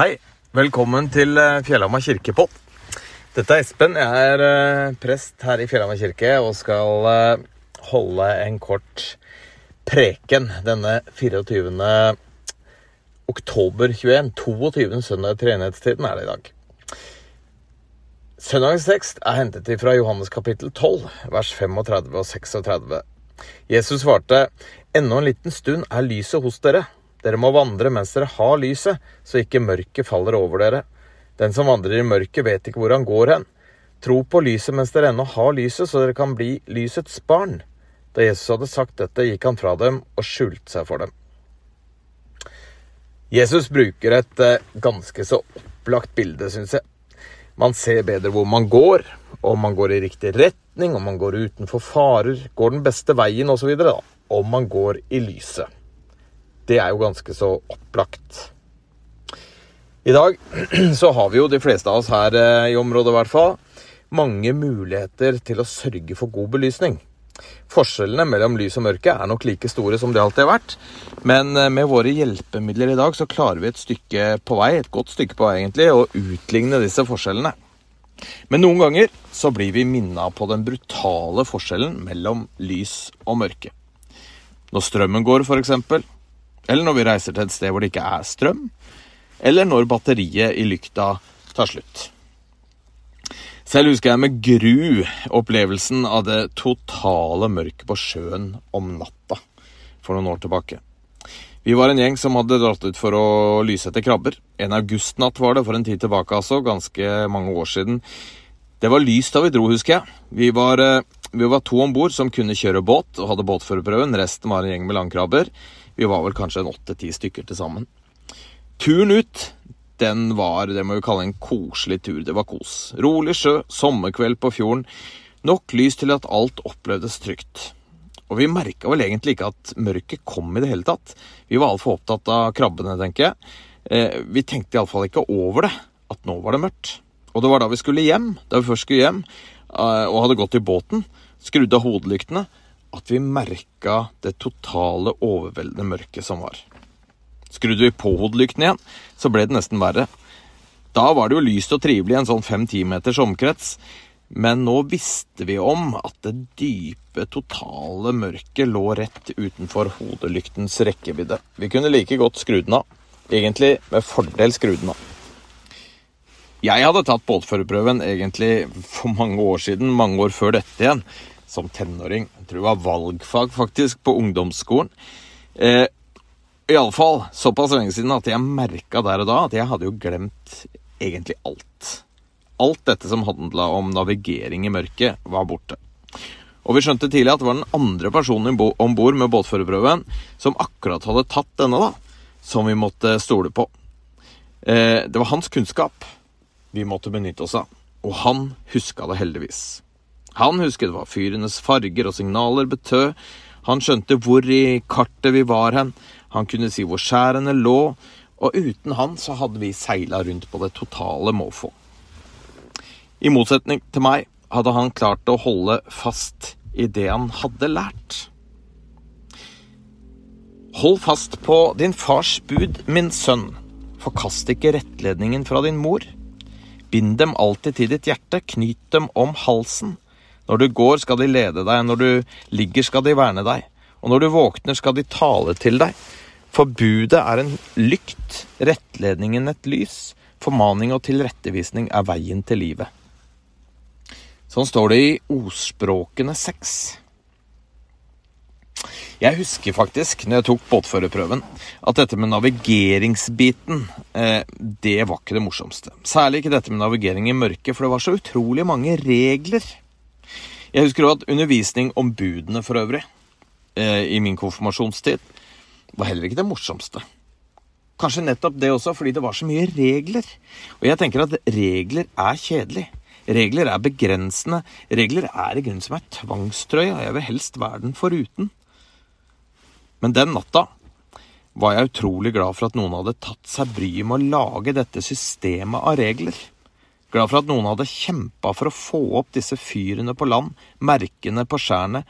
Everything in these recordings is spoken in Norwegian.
Hei, velkommen til eh, Fjellhamar kirkepott. Dette er Espen. Jeg er eh, prest her i Fjellhamar kirke og skal eh, holde en kort preken denne 24. oktober 21. 22. søndag i enhetstiden er det i dag. Søndagens tekst er hentet fra Johannes kapittel 12, vers 35 og 36. Jesus svarte, Ennå en liten stund er lyset hos dere. Dere må vandre mens dere har lyset, så ikke mørket faller over dere. Den som vandrer i mørket, vet ikke hvor han går hen. Tro på lyset mens dere ennå har lyset, så dere kan bli lysets barn. Da Jesus hadde sagt dette, gikk han fra dem og skjulte seg for dem. Jesus bruker et eh, ganske så opplagt bilde, syns jeg. Man ser bedre hvor man går, om man går i riktig retning, om man går utenfor farer, går den beste veien osv. Om man går i lyset. Det er jo ganske så opplagt. I dag så har vi jo de fleste av oss her eh, i området i hvert fall mange muligheter til å sørge for god belysning. Forskjellene mellom lys og mørke er nok like store som de alltid har vært. Men eh, med våre hjelpemidler i dag så klarer vi et stykke på vei, et godt stykke på vei egentlig, å utligne disse forskjellene. Men noen ganger så blir vi minna på den brutale forskjellen mellom lys og mørke. Når strømmen går, f.eks., eller når vi reiser til et sted hvor det ikke er strøm, eller når batteriet i lykta tar slutt. Selv husker jeg med gru opplevelsen av det totale mørket på sjøen om natta for noen år tilbake. Vi var en gjeng som hadde dratt ut for å lyse etter krabber. En augustnatt var det, for en tid tilbake altså, ganske mange år siden. Det var lyst da vi dro, husker jeg. Vi var, eh, vi var to om bord som kunne kjøre båt og hadde båtførerprøven. Resten var en gjeng med landkrabber. Vi var vel kanskje en åtte-ti stykker til sammen. Turen ut den var det må vi kalle en koselig tur. Det var kos. Rolig sjø, sommerkveld på fjorden. Nok lys til at alt opplevdes trygt. Og vi merka vel egentlig ikke at mørket kom i det hele tatt. Vi var altfor opptatt av krabbene, tenker jeg. Eh, vi tenkte iallfall ikke over det, at nå var det mørkt. Og det var da vi skulle hjem, da vi først skulle hjem, eh, og hadde gått i båten, skrudd av hodelyktene, at vi merka det totale, overveldende mørket som var. Skrudde vi på hodelykten igjen, så ble det nesten verre. Da var det jo lyst og trivelig i en sånn fem-ti meters omkrets, men nå visste vi om at det dype, totale mørket lå rett utenfor hodelyktens rekkevidde. Vi kunne like godt skru den av. Egentlig med fordel skru den av. Jeg hadde tatt båtførerprøven egentlig for mange år siden, mange år før dette igjen, som tenåring. Jeg tror det var valgfag, faktisk, på ungdomsskolen. Eh, Iallfall såpass lenge siden at jeg merka der og da at jeg hadde jo glemt egentlig alt. Alt dette som handla om navigering i mørket, var borte. Og vi skjønte tidlig at det var den andre personen om bord med båtførerprøven som akkurat hadde tatt denne, da, som vi måtte stole på. Eh, det var hans kunnskap vi måtte benytte oss av, og han huska det heldigvis. Han husket hva fyrenes farger og signaler betød, han skjønte hvor i kartet vi var hen, han kunne si hvor skjærene lå, og uten han så hadde vi seila rundt på det totale måfå. I motsetning til meg hadde han klart å holde fast i det han hadde lært. Hold fast på din fars bud, min sønn. Forkast ikke rettledningen fra din mor. Bind dem alltid til ditt hjerte, knyt dem om halsen. Når du går, skal de lede deg, når du ligger, skal de verne deg, og når du våkner, skal de tale til deg. Forbudet er en lykt, rettledningen et lys, formaning og tilrettevisning er veien til livet. Sånn står det i Ordspråkene 6. Jeg husker faktisk, når jeg tok båtførerprøven, at dette med navigeringsbiten, eh, det var ikke det morsomste. Særlig ikke dette med navigering i mørket, for det var så utrolig mange regler. Jeg husker også at undervisning om budene for øvrig, eh, i min konfirmasjonstid, var heller ikke det morsomste. Kanskje nettopp det også, fordi det var så mye regler. Og jeg tenker at regler er kjedelig. Regler er begrensende. Regler er i grunnen som ei tvangstrøye, og jeg vil helst være den foruten. Men den natta var jeg utrolig glad for at noen hadde tatt seg bryet med å lage dette systemet av regler. Glad for at noen hadde kjempa for å få opp disse fyrene på land, merkene på skjærene.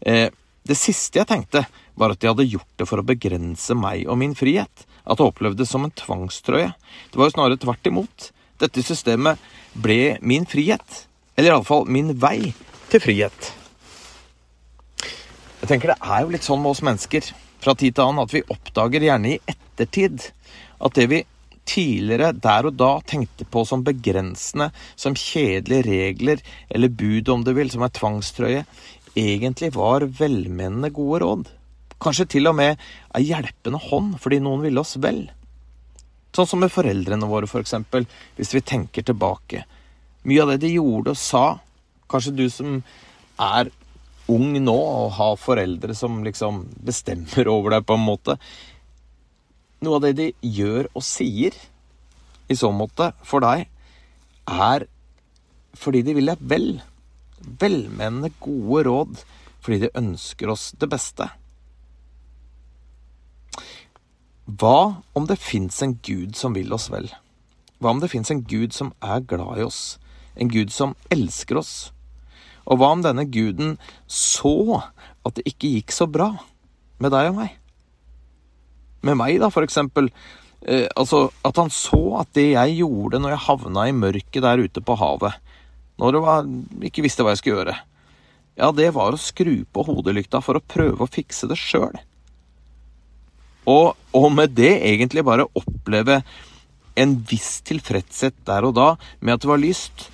Eh, det siste jeg tenkte, var at de hadde gjort det for å begrense meg og min frihet. at det opplevdes som en tvangstrøye. Det var jo snarere tvert imot. Dette systemet ble min frihet. Eller iallfall min vei til frihet. Jeg tenker Det er jo litt sånn med oss mennesker fra tid til annen at vi oppdager gjerne i ettertid at det vi tidligere der og da tenkte på som begrensende, som kjedelige regler eller bud, om du vil, som er tvangstrøye, egentlig var velmenende gode råd. Kanskje til og med ei hjelpende hånd fordi noen ville oss vel. Sånn som med foreldrene våre, for eksempel, hvis vi tenker tilbake. Mye av det de gjorde og sa, kanskje du som er ung nå og har foreldre som liksom bestemmer over deg, på en måte. Noe av det de gjør og sier i så måte for deg, er fordi de vil deg vel. Velmenende, gode råd fordi de ønsker oss det beste. Hva om det fins en Gud som vil oss vel? Hva om det fins en Gud som er glad i oss? En Gud som elsker oss? Og hva om denne guden så at det ikke gikk så bra med deg og meg? Med meg, da, for eksempel. Eh, altså, at han så at det jeg gjorde når jeg havna i mørket der ute på havet, når jeg ikke visste hva jeg skulle gjøre, ja, det var å skru på hodelykta for å prøve å fikse det sjøl. Og, og med det egentlig bare oppleve en viss tilfredshet der og da med at det var lyst.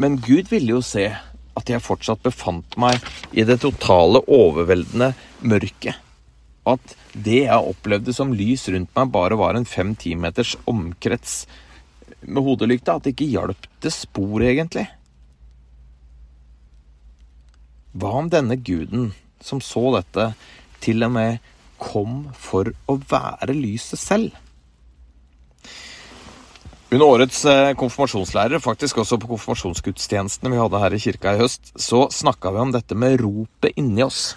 Men Gud ville jo se at jeg fortsatt befant meg i det totale, overveldende mørket. At det jeg opplevde som lys rundt meg, bare var en fem-ti meters omkrets med hodelykta. At det ikke hjalp til spor, egentlig. Hva om denne guden som så dette, til og med kom for å være lyset selv. Under årets konfirmasjonslærere, konfirmasjonslærer, faktisk også på konfirmasjonsgudstjenestene vi hadde her i kirka i høst, så snakka vi om dette med ropet inni oss.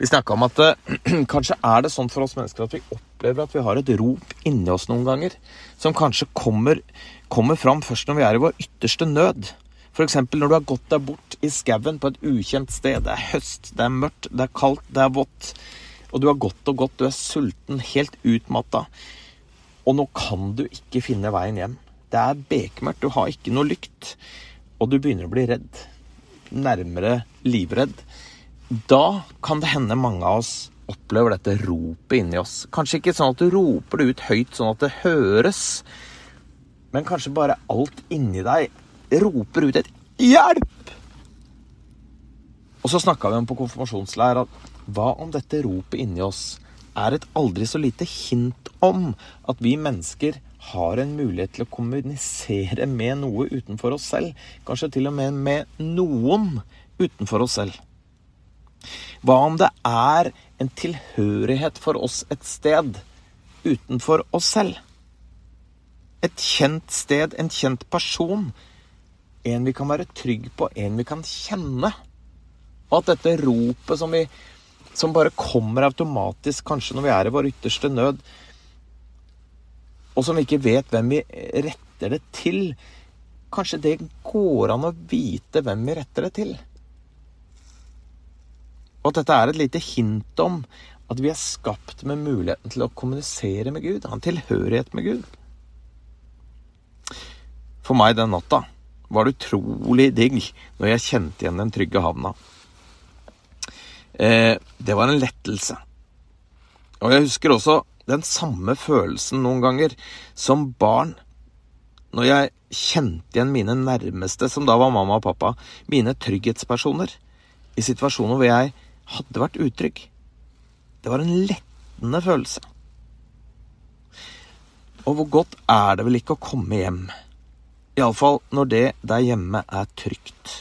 Vi snakka om at eh, kanskje er det sånn for oss mennesker at vi opplever at vi har et rop inni oss noen ganger, som kanskje kommer, kommer fram først når vi er i vår ytterste nød. F.eks. når du har gått deg bort i skauen på et ukjent sted. Det er høst, det er mørkt, det er kaldt, det er vått og du har gått og gått, du er sulten, helt utmatta. Og nå kan du ikke finne veien hjem. Det er bekmørkt, du har ikke noe lykt. Og du begynner å bli redd. Nærmere livredd. Da kan det hende mange av oss opplever dette ropet inni oss. Kanskje ikke sånn at du roper det ut høyt, sånn at det høres. Men kanskje bare alt inni deg roper ut et 'hjelp'! Og så snakka vi om på konfirmasjonsleir at hva om dette ropet inni oss er et aldri så lite hint om at vi mennesker har en mulighet til å kommunisere med noe utenfor oss selv? Kanskje til og med med noen utenfor oss selv? Hva om det er en tilhørighet for oss et sted utenfor oss selv? Et kjent sted, en kjent person. En vi kan være trygg på, en vi kan kjenne. Og at dette ropet som vi som bare kommer automatisk, kanskje når vi er i vår ytterste nød, og som vi ikke vet hvem vi retter det til. Kanskje det går an å vite hvem vi retter det til. Og at dette er et lite hint om at vi er skapt med muligheten til å kommunisere med Gud, ha en tilhørighet med Gud. For meg den natta var det utrolig digg når jeg kjente igjen den trygge havna. Eh, det var en lettelse. Og jeg husker også den samme følelsen noen ganger som barn. Når jeg kjente igjen mine nærmeste, som da var mamma og pappa, mine trygghetspersoner, i situasjoner hvor jeg hadde vært utrygg. Det var en lettende følelse. Og hvor godt er det vel ikke å komme hjem? Iallfall når det der hjemme er trygt.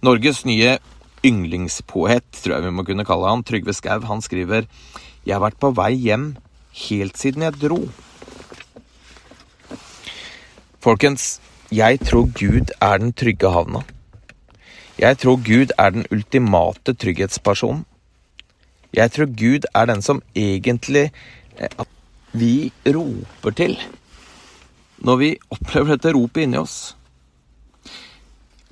Norges nye yndlingspoet, tror jeg vi må kunne kalle han, Trygve Skau, han skriver Jeg har vært på vei hjem helt siden jeg dro. Folkens, jeg tror Gud er den trygge havna. Jeg tror Gud er den ultimate trygghetspersonen. Jeg tror Gud er den som egentlig eh, at vi roper til når vi opplever dette ropet inni oss.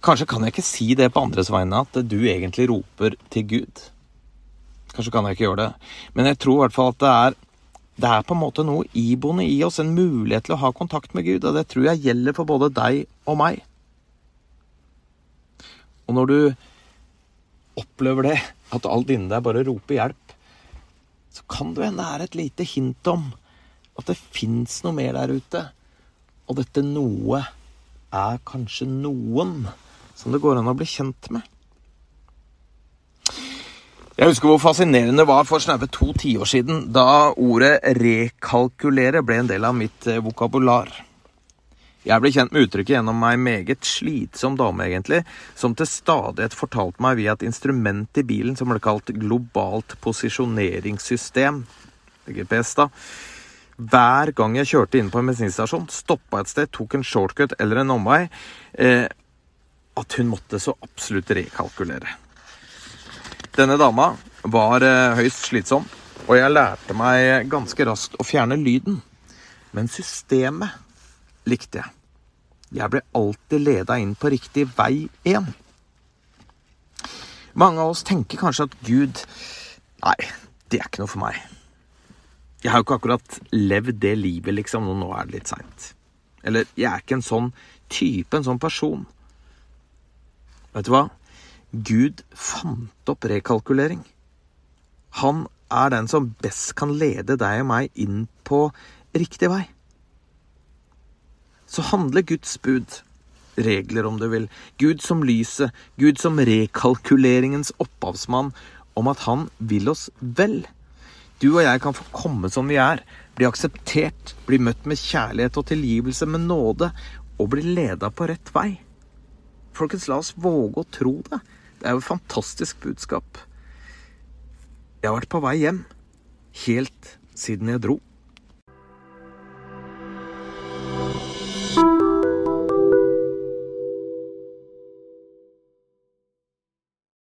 Kanskje kan jeg ikke si det på andres vegne, at du egentlig roper til Gud. Kanskje kan jeg ikke gjøre det. Men jeg tror i hvert fall at det er, det er på en måte noe iboende i oss, en mulighet til å ha kontakt med Gud. Og det tror jeg gjelder for både deg og meg. Og når du opplever det, at alt inni deg bare roper hjelp, så kan det hende det er et lite hint om at det fins noe mer der ute. Og dette noe er kanskje noen som det går an å bli kjent med. Jeg husker hvor fascinerende det var for snaue to tiår siden, da ordet 'rekalkulere' ble en del av mitt eh, vokabular. Jeg ble kjent med uttrykket gjennom ei meget slitsom dame, egentlig, som til stadighet fortalte meg via et instrument i bilen som ble kalt globalt posisjoneringssystem, GPS, da, hver gang jeg kjørte inn på en bensinstasjon, stoppa et sted, tok en shortcut eller en omvei, eh, at hun måtte så absolutt rekalkulere. Denne dama var eh, høyst slitsom, og jeg lærte meg ganske raskt å fjerne lyden. Men systemet likte jeg. Jeg ble alltid leda inn på riktig vei igjen. Mange av oss tenker kanskje at Gud Nei, det er ikke noe for meg. Jeg har jo ikke akkurat levd det livet, liksom, og nå er det litt seint. Eller jeg er ikke en sånn type, en sånn person. Vet du hva? Gud fant opp rekalkulering. Han er den som best kan lede deg og meg inn på riktig vei. Så handler Guds bud, regler om du vil, Gud som lyset, Gud som rekalkuleringens opphavsmann, om at han vil oss vel du og jeg kan få komme som vi er, bli akseptert, bli møtt med kjærlighet og tilgivelse, med nåde, og bli leda på rett vei. Folkens, la oss våge å tro det. Det er jo et fantastisk budskap. Jeg har vært på vei hjem helt siden jeg dro.